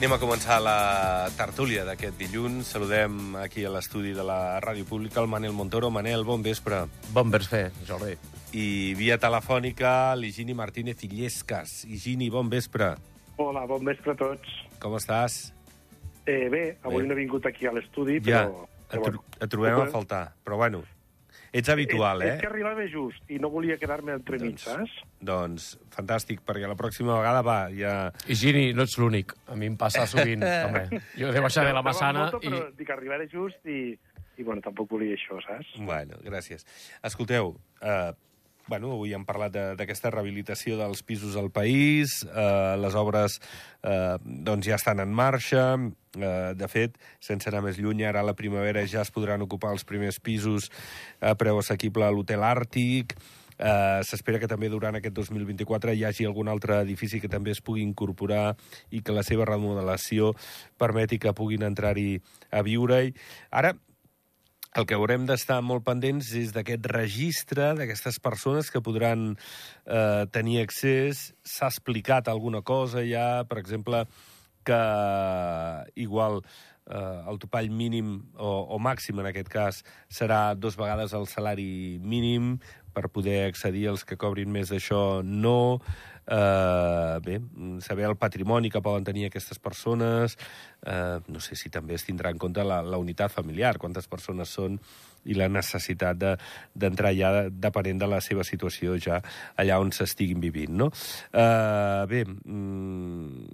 Anem a començar la tertúlia d'aquest dilluns. Saludem aquí a l'estudi de la Ràdio Pública el Manel Montoro. Manel, bon vespre. Bon vespre, Jordi. I via telefònica l'Higini Martínez Illescas. Higini, bon vespre. Hola, bon vespre a tots. Com estàs? Eh, bé, avui Bé. no he vingut aquí a l'estudi, Ja, però... et, però tro et trobem a faltar. Però bueno, ets habitual, eh? És que arribava just i no volia quedar-me entremig, Doncs- saps? Doncs fantàstic, perquè la pròxima vegada va, ja... I Gini, no ets l'únic. A mi em passa sovint, també. Jo he de baixar de la massana moto, i... Però dic, arribaré just i, i bueno, tampoc volia això, saps? Bueno, gràcies. Escolteu, eh, bueno, avui hem parlat de- d'aquesta rehabilitació dels pisos al país, eh, les obres eh, doncs ja estan en marxa, eh, de fet, sense anar més lluny, ara a la primavera ja es podran ocupar els primers pisos a preu assequible a l'Hotel Àrtic, Eh, S'espera que també durant aquest 2024 hi hagi algun altre edifici que també es pugui incorporar i que la seva remodelació permeti que puguin entrar-hi a viure-hi. Ara, el que haurem d'estar molt pendents és d'aquest registre d'aquestes persones que podran eh, tenir accés. S'ha explicat alguna cosa ja, per exemple, que igual eh, el topall mínim o, o màxim, en aquest cas, serà dos vegades el salari mínim per poder accedir als que cobrin més d'això no. Eh, bé, saber el patrimoni que poden tenir aquestes persones, eh, no sé si també es tindrà en compte la, la unitat familiar, quantes persones són i la necessitat de- d'entrar de, ja depenent de la seva situació ja allà on s'estiguin vivint, no? Eh, bé, mm,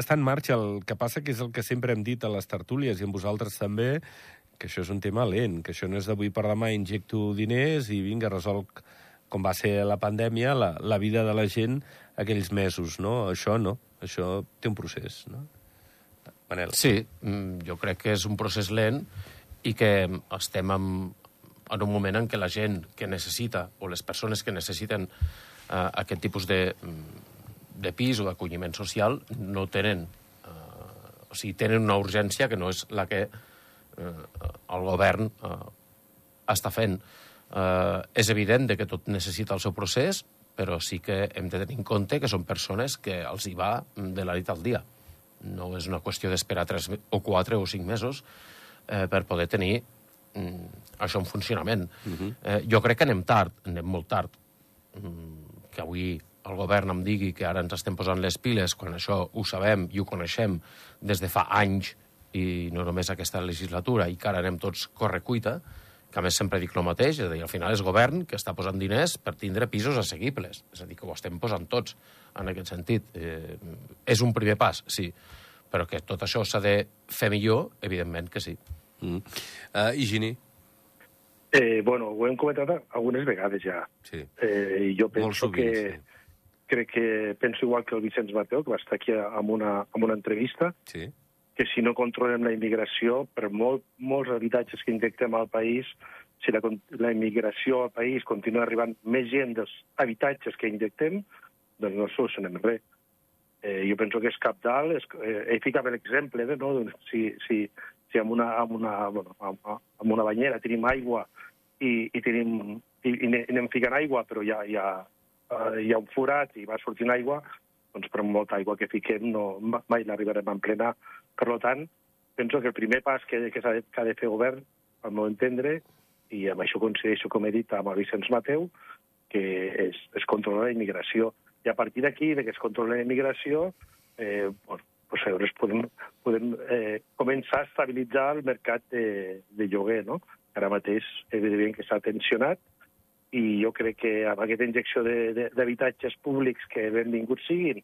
està en marxa, el que passa que és el que sempre hem dit a les tertúlies i amb vosaltres també, que això és un tema lent, que això no és d'avui per demà injecto diners i vinga, resolc, com va ser la pandèmia, la, la vida de la gent aquells mesos, no? Això no, això té un procés, no? Manel. Sí, mm, jo crec que és un procés lent i que estem en, en un moment en què la gent que necessita, o les persones que necessiten eh, aquest tipus de, mm, de pis o d'acolliment social, no tenen... Eh, o sigui, tenen una urgència que no és la que eh, el govern eh, està fent. És evident de que tot necessita el seu procés, però sí que hem de tenir en compte que són persones que els hi va de la nit al dia. No és una qüestió d'esperar 3 o 4 o 5 mesos eh, per poder tenir mm, això en funcionament. Uh -huh. eh, jo crec que anem tard, anem molt tard. Mm, que avui el govern em digui que ara ens estem posant les piles quan això ho sabem i ho coneixem des de fa anys i no només aquesta legislatura i que ara anem tots correcuita, que a més sempre dic el mateix, és a dir, al final és govern que està posant diners per tindre pisos assequibles. És a dir, que ho estem posant tots en aquest sentit. Eh, és un primer pas, sí, però que tot això s'ha de fer millor, evidentment que sí. Mm. Uh, Higini? Eh, bueno, ho hem comentat algunes vegades ja. Sí. Eh, I jo Molt penso sovint, que... sí. Crec que penso igual que el Vicenç Mateu, que va estar aquí amb una, amb una entrevista, Sí. Que si no controlem la immigració, per molt, molts habitatges que injectem al país, si la, la immigració al país continua arribant més gent dels habitatges que injectem, doncs no solucionem res. Eh, jo penso que és cap dalt, és, eh, he ficat l'exemple, de, no? Doncs si, si, si amb, una, amb, una, bueno, amb, amb una banyera tenim aigua i, i, tenim, i, i anem- ficant aigua, però hi ha, hi, ha, eh, hi ha un forat i va sortint aigua, doncs per molta aigua que fiquem no, ma- mai l'arribarem a emplenar. Per tant, penso que el primer pas que, que, s'ha de, que ha de fer govern, al meu entendre, i amb això coincideixo, com he dit, amb el Vicenç Mateu, que és, és controlar la immigració. I a partir d'aquí, de que es controla la immigració, eh, bueno, pues, llavors podem, podem eh, començar a estabilitzar el mercat de, de lloguer, no? Ara mateix, evidentment, que s'ha tensionat, i jo crec que amb aquesta injecció d'habitatges públics que benvinguts siguin,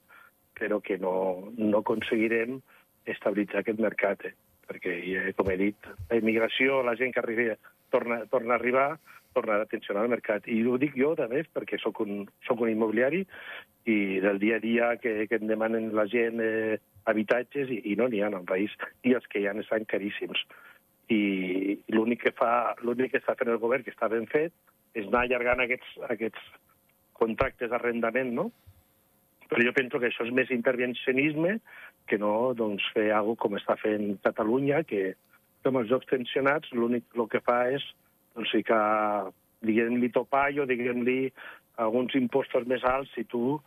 però que no, no aconseguirem estabilitzar aquest mercat, eh? perquè, eh, com he dit, la immigració, la gent que arriba, torna, torna a arribar, tornarà a tensionar el mercat. I ho dic jo, també, perquè sóc un, sóc un immobiliari i del dia a dia que, que em demanen la gent eh, habitatges i, i no n'hi ha el país, i els que hi ha estan caríssims. I l'únic que fa, l'únic que està fent el govern, que està ben fet, és anar allargant aquests, aquests contractes d'arrendament, no? Però jo penso que això és més intervencionisme que no doncs, fer alguna com està fent Catalunya, que amb els jocs tensionats l'únic que fa és doncs, ficar, diguem-li topall o diguem-li alguns impostos més alts si tu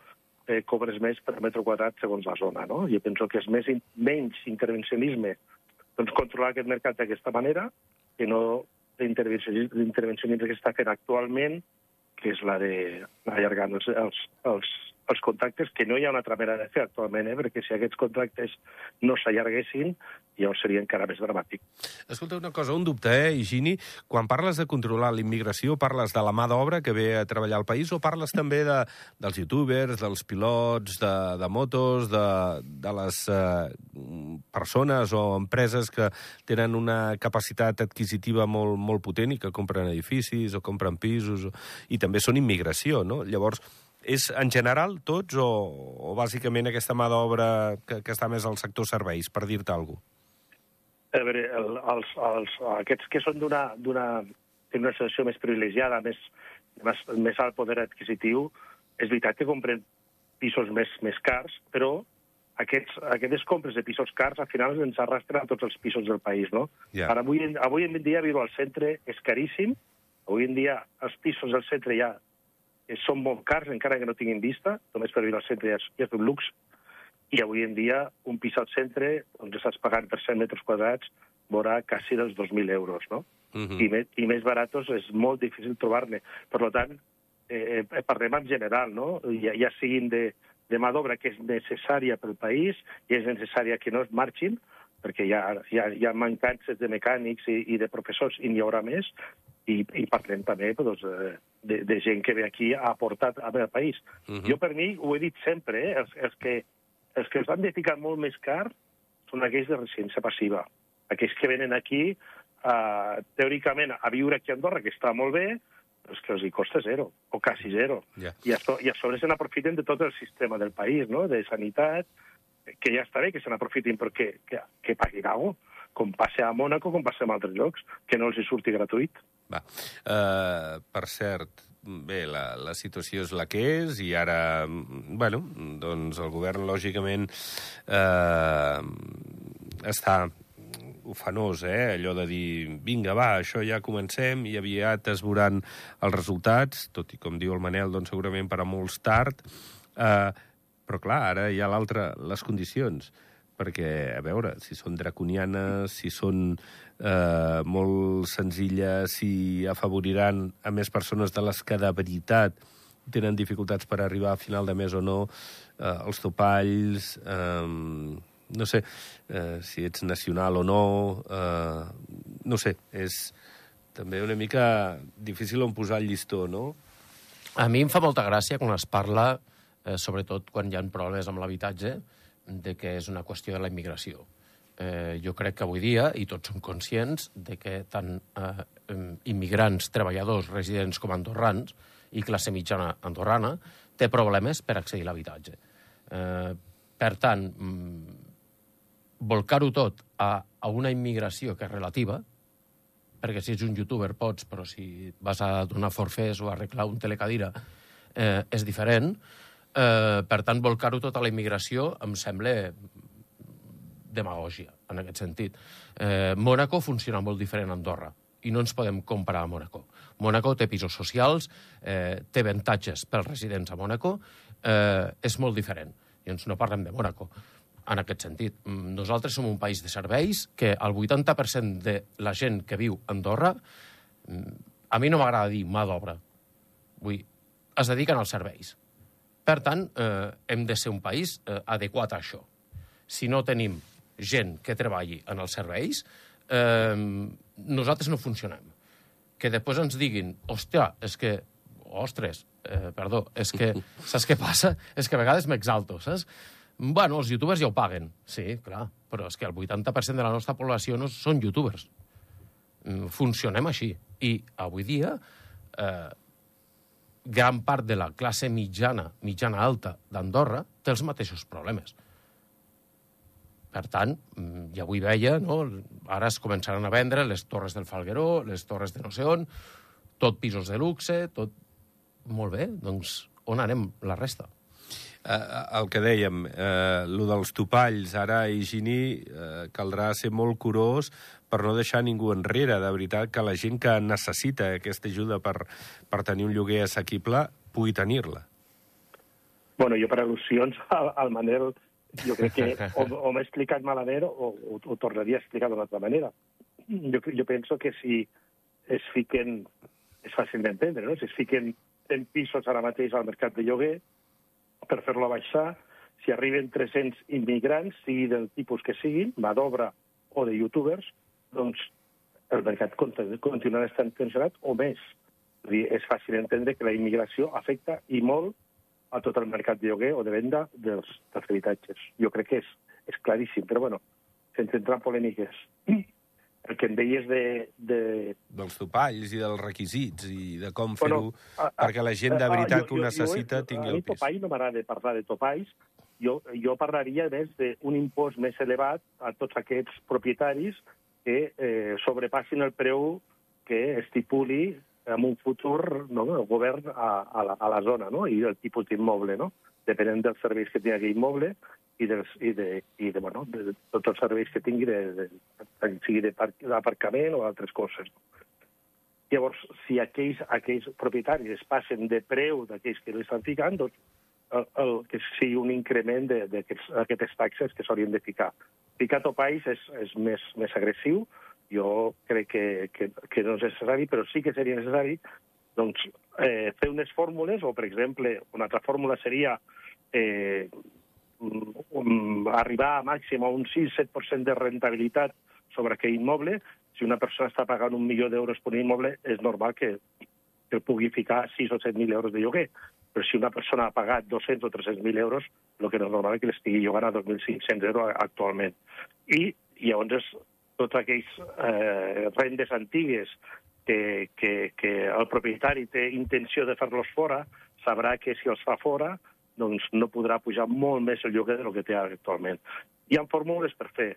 eh, cobres més per metre quadrat segons la zona. No? Jo penso que és més, in, menys intervencionisme doncs, controlar aquest mercat d'aquesta manera que no l'intervencionisme que està fent actualment, que és la d'allargar els, els, els, els contractes, que no hi ha una altra manera de fer actualment, eh? perquè si aquests contractes no s'allarguessin, llavors seria encara més dramàtic. Escolta, una cosa, un dubte, eh, Higini? Quan parles de controlar la immigració, parles de la mà d'obra que ve a treballar al país o parles també de, dels youtubers, dels pilots de, de motos, de, de les eh, persones o empreses que tenen una capacitat adquisitiva molt, molt potent i que compren edificis o compren pisos o, i també són immigració, no? Llavors, és en general tots o, o bàsicament aquesta mà d'obra que, que està més al sector serveis, per dir-te alguna cosa? A veure, el, els, els, aquests que són d'una una situació més privilegiada, més, més, més alt poder adquisitiu, és veritat que compren pisos més, més cars, però aquests, aquestes compres de pisos cars al final ens arrastren a tots els pisos del país, no? Yeah. Ara, avui, avui en dia viure al centre és caríssim, avui en dia els pisos del centre ja són molt cars, encara que no tinguin vista, només per viure al centre ja és, ja és un luxe, i avui en dia un pis al centre doncs estàs pagant per 100 metres quadrats veurà quasi dels 2.000 euros, no? Uh -huh. I, més, I més baratos és molt difícil trobar-ne. Per tant, eh, eh, parlem en general, no? Ja, ja siguin de, de mà d'obra que és necessària pel país i és necessària que no es marxin, perquè hi ha, hi ha, hi ha mancances de mecànics i, i de professors i n'hi haurà més, i, i parlem també doncs, de, de gent que ve aquí a aportar al país. Uh -huh. Jo, per mi, ho he dit sempre, eh? els, els que els que es van dedicar molt més car són aquells de residència passiva. Aquells que venen aquí, eh, teòricament, a viure aquí a Andorra, que està molt bé, però és que els hi costa zero, o quasi zero. Yeah. I, a, I a sobre se n'aprofiten de tot el sistema del país, no? de sanitat, que ja està bé que se n'aprofitin, però que, que, que paguin alguna cosa, com passa a Mònaco, com passa a altres llocs, que no els hi surti gratuït. Va. Uh, per cert, bé, la, la situació és la que és i ara, bueno, doncs el govern, lògicament, eh, està ufanós, eh? allò de dir, vinga, va, això ja comencem i aviat es veuran els resultats, tot i com diu el Manel, doncs segurament per a molts tard, eh, però clar, ara hi ha l'altre, les condicions perquè, a veure, si són draconianes, si són eh, molt senzilles, si afavoriran a més persones de les que de veritat tenen dificultats per arribar a final de mes o no, eh, els topalls, eh, no sé eh, si ets nacional o no, eh, no sé, és també una mica difícil on posar el llistó, no? A mi em fa molta gràcia quan es parla, eh, sobretot quan hi ha problemes amb l'habitatge, de que és una qüestió de la immigració. Eh, jo crec que avui dia, i tots som conscients, de que tant eh, immigrants, treballadors, residents com andorrans, i classe mitjana andorrana, té problemes per accedir a l'habitatge. Eh, per tant, mm, volcar-ho tot a, a una immigració que és relativa, perquè si ets un youtuber pots, però si vas a donar forfers o a arreglar un telecadira eh, és diferent, Eh, per tant, volcar-ho tot a la immigració em sembla demagògia, en aquest sentit. Eh, Mònaco funciona molt diferent a Andorra i no ens podem comparar a Mònaco. Mònaco té pisos socials, eh, té avantatges pels residents a Mònaco, eh, és molt diferent. I ens no parlem de Mònaco en aquest sentit. Mm, nosaltres som un país de serveis que el 80% de la gent que viu a Andorra, mm, a mi no m'agrada dir mà d'obra, vull es dediquen als serveis. Per tant, eh, hem de ser un país eh, adequat a això. Si no tenim gent que treballi en els serveis, eh, nosaltres no funcionem. Que després ens diguin, hòstia, és que... Ostres, eh, perdó, és que... Saps què passa? És que a vegades m'exalto, saps? Bueno, els youtubers ja ho paguen. Sí, clar, però és que el 80% de la nostra població no són youtubers. Mm, funcionem així. I avui dia eh, gran part de la classe mitjana, mitjana alta d'Andorra té els mateixos problemes. Per tant, mm, ja avui veia, no? ara es començaran a vendre les torres del Falgueró, les torres de no sé on, tot pisos de luxe, tot... Molt bé, doncs on anem la resta? Eh, el que dèiem, eh, lo dels topalls, ara a Higini eh, caldrà ser molt curós per no deixar ningú enrere. De veritat que la gent que necessita aquesta ajuda per, per tenir un lloguer assequible pugui tenir-la. Bueno, jo per al·lusions al, al Manel jo crec que o, o m'he explicat malament o, o, o tornaria a explicar d'una altra manera. Jo, jo penso que si es fiquen, és fàcil d'entendre, no? si es fiquen en pisos ara mateix al mercat de lloguer per fer-lo baixar, si arriben 300 immigrants, sigui del tipus que siguin, mà d'obra o de youtubers, doncs el mercat continuarà estant tensionat o més. És, dir, és fàcil entendre que la immigració afecta i molt a tot el mercat de lloguer o de venda dels, dels habitatges. Jo crec que és, és claríssim, però bueno, sense entrar en polèmiques. El que em deies de, de... Dels topalls i dels requisits i de com fer-ho bueno, perquè la gent de veritat que ho necessita jo, tingui el pis. A mi topall no m'agrada parlar de topalls, jo, jo parlaria més d'un impost més elevat a tots aquests propietaris que eh, sobrepassin el preu que estipuli en un futur no, el govern a, a, la, a la zona no? i el tipus d'immoble, no? depenent dels serveis que tingui aquell immoble i, dels, i, de, i de, bueno, de, de tots els serveis que tingui, de, de, sigui d'aparcament o altres coses. Llavors, si aquells, aquells propietaris es passen de preu d'aquells que l'estan ficant, doncs el, el, que sigui un increment d'aquestes taxes que s'haurien de ficar. Ficar topalls és, és més, més agressiu, jo crec que, que, que no és necessari, però sí que seria necessari doncs, eh, fer unes fórmules, o, per exemple, una altra fórmula seria eh, um, arribar a màxim a un 6-7% de rentabilitat sobre aquell immoble. Si una persona està pagant un milió d'euros per un immoble, és normal que, que pugui ficar 6 o 7.000 euros de lloguer. Però si una persona ha pagat 200 o 300.000 euros, el que no és normal és que l'estigui llogant a 2.500 euros actualment. I llavors tots aquells eh, rendes antigues que, que, que el propietari té intenció de fer-los fora, sabrà que si els fa fora doncs no podrà pujar molt més el lloguer del que té actualment. Hi ha fórmules per fer.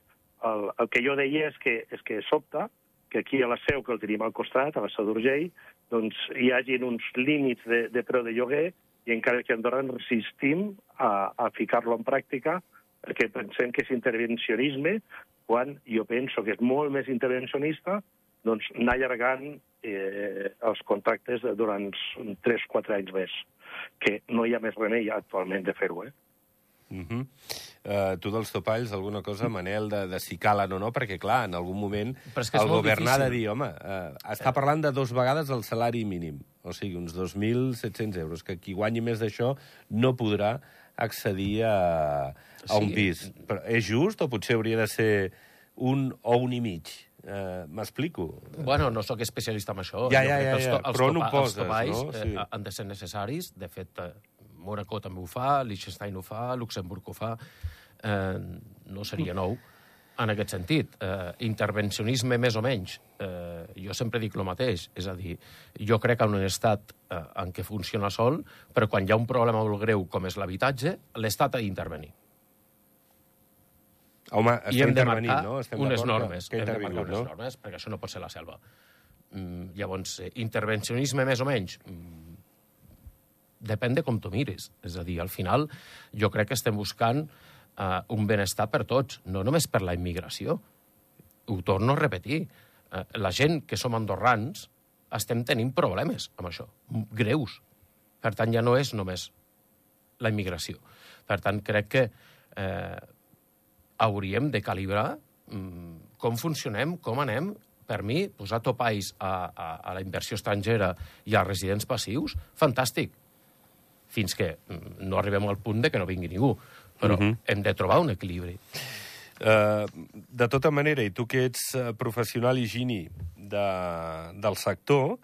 El, el que jo deia és que, és que sobta que aquí a la seu, que el tenim al costat, a la seu d'Urgell, doncs hi hagin uns límits de, de preu de lloguer i encara que a Andorra resistim a, a ficar-lo en pràctica perquè pensem que és intervencionisme quan jo penso que és molt més intervencionista doncs, anar allargant eh, els contractes durant 3-4 anys més, que no hi ha més remei actualment de fer-ho. Eh? Uh -huh. uh, tu dels topalls, alguna cosa, Manel, de, de si calen o no? Perquè, clar, en algun moment el govern ha de dir, home, uh, està parlant de dos vegades el salari mínim, o sigui, uns 2.700 euros, que qui guanyi més d'això no podrà accedir a, a un pis. Però és just o potser hauria de ser un o un i mig? Uh, M'explico? Bueno, no sóc especialista en això. Ja, ja, ja, ja. Els, però no ho poses, els topalls, no? Sí. Eh, han de ser necessaris. De fet, eh, Monaco també ho fa, Liechtenstein ho fa, Luxemburg ho fa. Eh, no seria nou en aquest sentit. Eh, intervencionisme més o menys. Eh, jo sempre dic el mateix. És a dir, jo crec en un estat eh, en què funciona sol, però quan hi ha un problema molt greu com és l'habitatge, l'Estat ha d'intervenir. Home, I hem de marcar no? Estem unes normes. Que, que hem de marcar unes no? normes, perquè això no pot ser la selva. Mm, llavors, eh, intervencionisme més o menys? Mm, depèn de com tu miris. És a dir, al final, jo crec que estem buscant eh, un benestar per tots, no només per la immigració. Ho torno a repetir. Eh, la gent que som andorrans estem tenint problemes amb això, greus. Per tant, ja no és només la immigració. Per tant, crec que eh, hauríem de calibrar mm, com funcionem, com anem. Per mi, posar topalls a, a, a la inversió estrangera i als residents passius, fantàstic. Fins que mm, no arribem al punt de que no vingui ningú. Però uh -huh. hem de trobar un equilibri. Uh, de tota manera, i tu que ets uh, professional i gini de, del sector,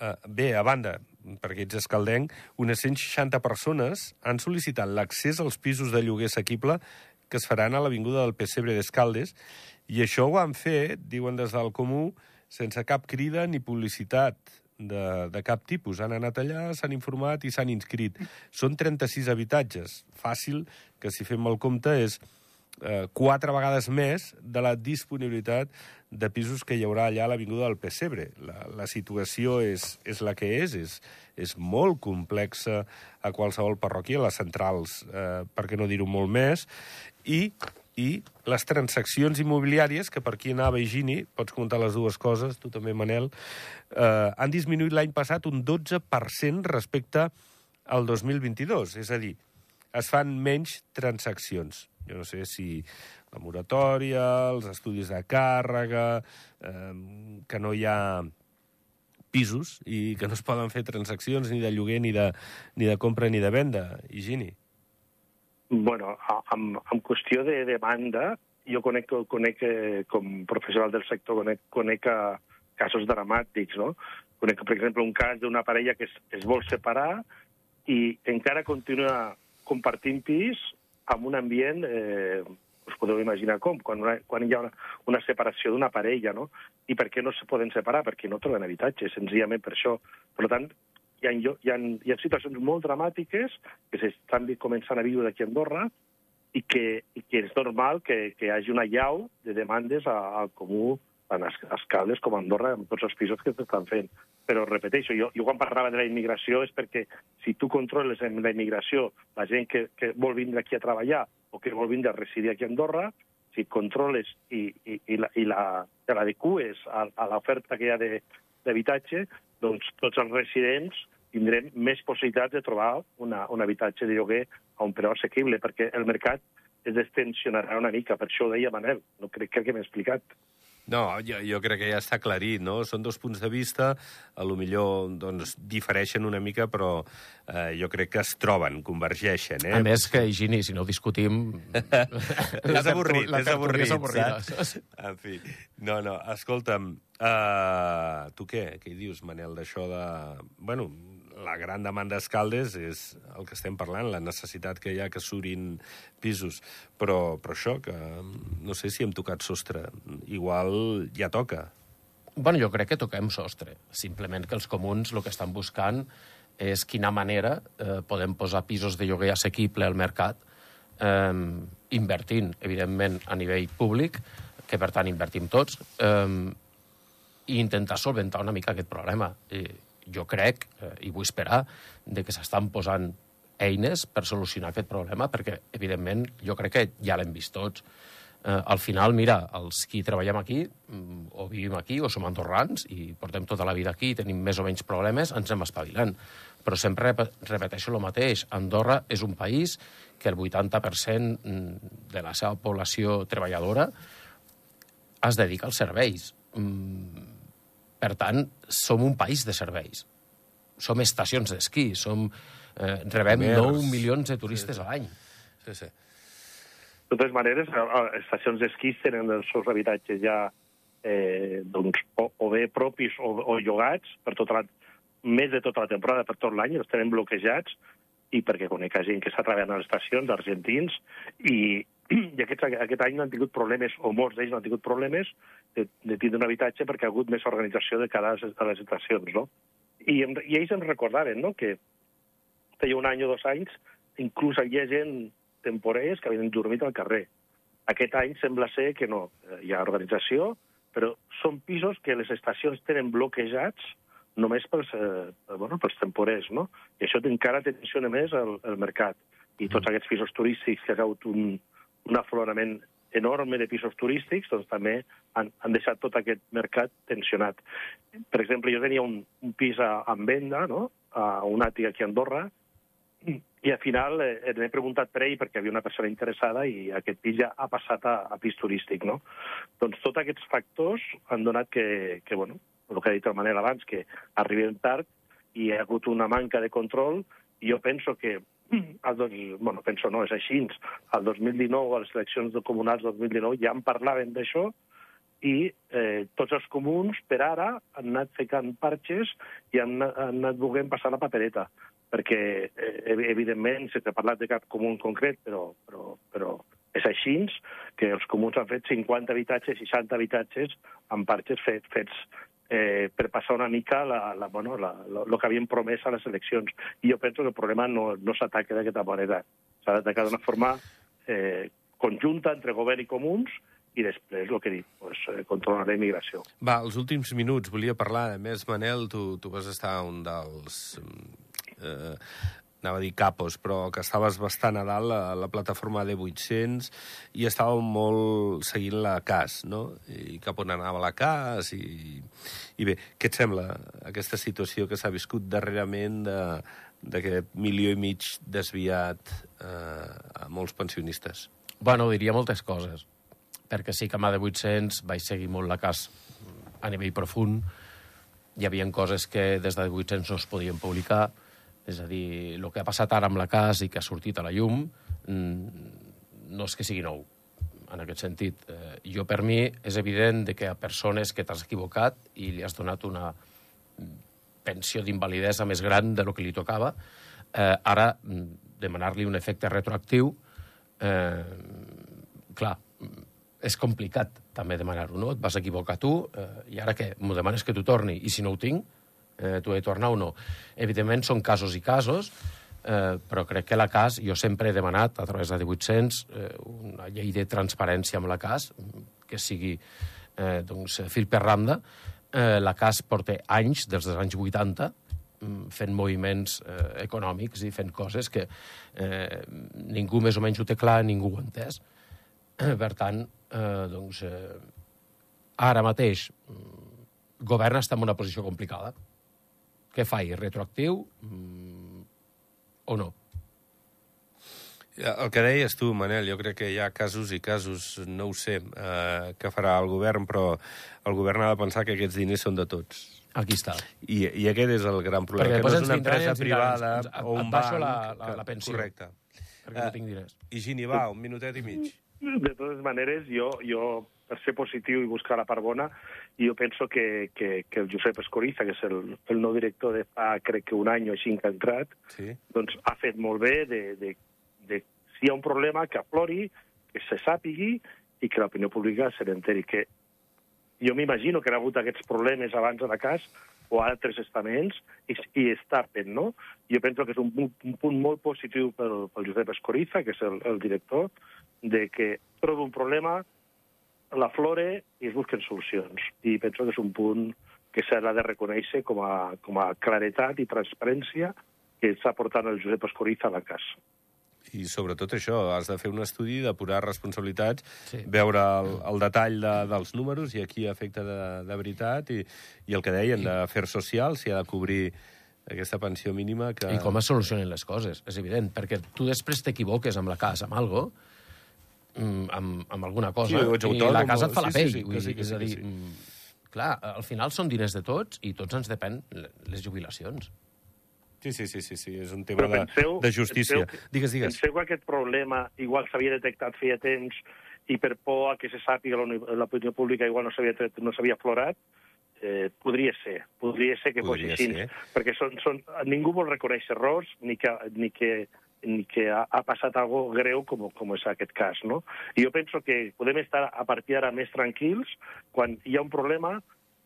uh, bé, a banda, perquè ets escaldenc, unes 160 persones han sol·licitat l'accés als pisos de lloguer assequible que es faran a l'Avinguda del Pessebre d'Escaldes, i això ho han fet, diuen des del Comú, sense cap crida ni publicitat de, de cap tipus. Han anat allà, s'han informat i s'han inscrit. Són 36 habitatges. Fàcil, que si fem el compte és eh, quatre vegades més de la disponibilitat de pisos que hi haurà allà a l'Avinguda del Pessebre. La, la situació és, és la que és, és, és molt complexa a qualsevol parròquia, les centrals, eh, per què no dir-ho molt més, i i les transaccions immobiliàries, que per aquí anava Higini, pots comentar les dues coses, tu també, Manel, eh, han disminuït l'any passat un 12% respecte al 2022. És a dir, es fan menys transaccions. Jo no sé si la moratòria, els estudis de càrrega, eh, que no hi ha pisos i que no es poden fer transaccions ni de lloguer, ni de, ni de compra, ni de venda. Higini. Bueno, en, en qüestió de demanda, jo conec, conec eh, com professional del sector, conec, conec casos dramàtics, no? Conec, per exemple, un cas d'una parella que es, es vol separar i encara continua compartint pis amb un ambient, eh, us podeu imaginar com, quan, una, quan hi ha una, una separació d'una parella, no? I per què no se poden separar? Perquè no troben habitatge, senzillament per això. Per tant, hi ha, hi ha, hi ha situacions molt dramàtiques que s'estan començant a viure aquí a Andorra i que, i que és normal que, que hi hagi una llau de demandes al comú en escales com a Andorra, amb tots els pisos que s'estan fent. Però, repeteixo, jo, jo quan parlava de la immigració és perquè si tu controles la immigració, la gent que, que vol vindre aquí a treballar o que vol vindre a residir aquí a Andorra, si controles i, i, i, la, i la, l'adecues a, a l'oferta que hi ha d'habitatge, doncs tots els residents tindrem més possibilitats de trobar una, un habitatge de lloguer a un preu assequible, perquè el mercat es destensionarà una mica. Per això ho deia Manel, no crec, crec que m'he explicat. No, jo, jo crec que ja està aclarit, no? Són dos punts de vista, a lo millor doncs, difereixen una mica, però eh, jo crec que es troben, convergeixen. Eh? A més que, Higini, si no discutim... és avorrit, és avorrit, és saps? En fi, no, no, escolta'm, uh, tu què? Què hi dius, Manel, d'això de... Bueno, la gran demanda d'escaldes és el que estem parlant, la necessitat que hi ha que surin pisos. Però, però això, que no sé si hem tocat sostre. Igual ja toca. Bueno, jo crec que toquem sostre. Simplement que els comuns el que estan buscant és quina manera eh, podem posar pisos de lloguer assequible al mercat, eh, invertint, evidentment, a nivell públic, que per tant invertim tots, eh, i intentar solventar una mica aquest problema. I, jo crec, eh, i vull esperar, de que s'estan posant eines per solucionar aquest problema, perquè, evidentment, jo crec que ja l'hem vist tots. Eh, al final, mira, els qui treballem aquí, mm, o vivim aquí, o som andorrans, i portem tota la vida aquí, i tenim més o menys problemes, ens anem espavilant. Però sempre repeteixo el mateix. Andorra és un país que el 80% mm, de la seva població treballadora es dedica als serveis. Mm, per tant, som un país de serveis. Som estacions d'esquí, som, eh, rebem Comerç. 9 milions de turistes sí, sí. a l'any. Sí, sí. De totes maneres, estacions d'esquí tenen els seus habitatges ja eh, doncs, o, o bé propis o, o llogats per tota la, més de tota la temporada, per tot l'any, els tenen bloquejats, i perquè conec gent que està treballant a les estacions, argentins, i, i aquests, aquest any no han tingut problemes, o molts d'ells no han tingut problemes, de, de tindre un habitatge perquè ha hagut més organització de cada de les estacions, no? I, I ells ens recordaven, no?, que feia un any o dos anys inclús hi havia gent temporers que havien dormit al carrer. Aquest any sembla ser que no, hi ha organització, però són pisos que les estacions tenen bloquejats només pels, eh, bueno, pels temporers, no? I això encara tensiona més el, el mercat. I tots mm. aquests pisos turístics que ha hagut un, un aflorament enorme de pisos turístics, doncs també han, han deixat tot aquest mercat tensionat. Per exemple, jo tenia un, un pis a, en venda, no?, a un àtic aquí a Andorra, i al final eh, m'he preguntat per ell perquè havia una persona interessada i aquest pis ja ha passat a, a pis turístic, no? Doncs tots aquests factors han donat que, que bueno, el que ha dit el Manel abans, que arribem tard i hi ha hagut una manca de control i jo penso que el dos, bueno, penso no, és així, el 2019, a les eleccions comunals del 2019, ja en parlaven d'això, i eh, tots els comuns, per ara, han anat ficant parxes i han, han anat volent passar la papereta, perquè, eh, evidentment, sense parlat de cap comú en concret, però, però, però és així que els comuns han fet 50 habitatges, 60 habitatges amb parxes fet, fets eh, per passar una mica la, la, bueno, la, lo, lo que havien promès a les eleccions. I jo penso que el problema no, no s'ataca d'aquesta manera. S'ha d'atacar d'una forma eh, conjunta entre govern i comuns i després, el que dit, pues, eh, controlar la immigració. Va, els últims minuts volia parlar, a més, Manel, tu, tu vas estar un dels eh, anava a dir capos, però que estaves bastant a dalt a la plataforma de 800 i estàveu molt seguint la CAS, no? I cap on anava la CAS i, i bé, què et sembla aquesta situació que s'ha viscut darrerament d'aquest milió i mig desviat eh, a molts pensionistes? Bueno, diria moltes coses, perquè sí que a mà de 800 vaig seguir molt la cas a nivell profund, hi havia coses que des de 800 no es podien publicar, és a dir, el que ha passat ara amb la cas i que ha sortit a la llum mm, no és que sigui nou, en aquest sentit. Eh, jo, per mi, és evident de que a persones que t'has equivocat i li has donat una pensió d'invalidesa més gran de lo que li tocava, eh, ara mm, demanar-li un efecte retroactiu, eh, clar, és complicat també demanar-ho, no? Et vas equivocar tu, eh, i ara què? M'ho demanes que t'ho torni, i si no ho tinc, eh, t'ho he de tornar o no? Evidentment, són casos i casos, eh, però crec que la CAS, jo sempre he demanat, a través de 1800, eh, una llei de transparència amb la CAS, que sigui eh, doncs, fil per randa. Eh, la CAS porta anys, des dels anys 80, mm, fent moviments eh, econòmics i fent coses que eh, ningú més o menys ho té clar, ningú ho ha entès. Eh, per tant, eh, doncs, eh, ara mateix, mm, govern està en una posició complicada. Què faig? Retroactiu? Mm, o no? El que deies tu, Manel, jo crec que hi ha casos i casos, no ho sé, eh, que farà el govern, però el govern ha de pensar que aquests diners són de tots. Aquí està. I, i aquest és el gran problema, Perquè que no és una empresa privada ens- o un banc... la- la- que- la pensió. Correcte. Perquè Eh, no tinc diners. I Gini, va, un minutet i mig. De totes maneres, jo, jo per ser positiu i buscar la part bona, jo penso que, que, que el Josep Escoriza, que és el, el nou director de fa, crec que un any o així que ha entrat, Sí. doncs ha fet molt bé de, de, de si hi ha un problema, que aflori, que se sàpigui i que l'opinió pública se n'enteri. Que jo m'imagino que hi ha hagut aquests problemes abans de la cas o a altres estaments i, i es tapen, no? Jo penso que és un, un punt molt positiu pel, pel Josep Escoriza, que és el, el director, de que troba un problema, la flore i es busquen solucions. I penso que és un punt que s'ha de reconèixer com a, com a claretat i transparència que està portant el Josep Escoriza a la casa. I sobretot això, has de fer un estudi, depurar responsabilitats, Sí. veure el, el detall de, dels números i aquí afecta de, de veritat i, i el que deien d'afer social, si ha de cobrir aquesta pensió mínima que... I com es solucionen les coses, és evident, perquè tu després t'equivoques amb la casa, amb algo, mm, amb, amb alguna cosa, Sí, ets i autònom, la casa et fa sí, la sí, pell. sí, que vull sí, dir, que és sí, a dir, sí. mm, clar, al final són diners de tots i tots ens depèn le- les jubilacions. Sí, sí, sí, sí, sí, és un tema Però de, penseu, de justícia. Penseu, que- Digues, digues. Penseu que aquest problema igual s'havia detectat feia temps i per por a que se sàpiga l'opinió pública igual no s'havia tret- no s'havia aflorat, eh, podria ser, podria ser que fos així, perquè són, són, ningú vol reconèixer errors ni que, ni que, que ha, ha passat algo greu com, com és aquest cas, no? I jo penso que podem estar a partir d'ara més tranquils quan hi ha un problema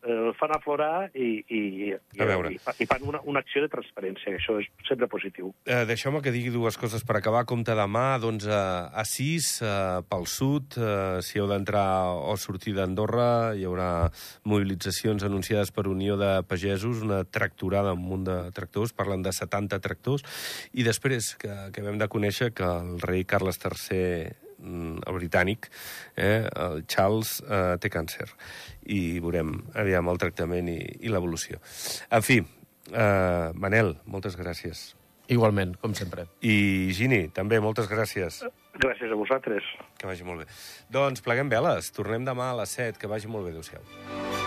el fan aflorar i, i, i, A veure. i, i fan una, una acció de transparència, això és sempre positiu. Eh, Deixeu-me que digui dues coses per acabar. Compte demà, d'11 a 6, eh, pel sud. Eh, si heu d'entrar o sortir d'Andorra, hi haurà mobilitzacions anunciades per Unió de Pagesos, una tractorada, un munt de tractors, parlen de 70 tractors. I després, que, que vam de conèixer que el rei Carles III el britànic, eh, el Charles, eh, té càncer. I veurem, aviam, el tractament i, i l'evolució. En fi, eh, Manel, moltes gràcies. Igualment, com sempre. I Gini, també, moltes gràcies. Gràcies a vosaltres. Que vagi molt bé. Doncs pleguem veles. Tornem demà a les 7. Que vagi molt bé. Adéu-siau.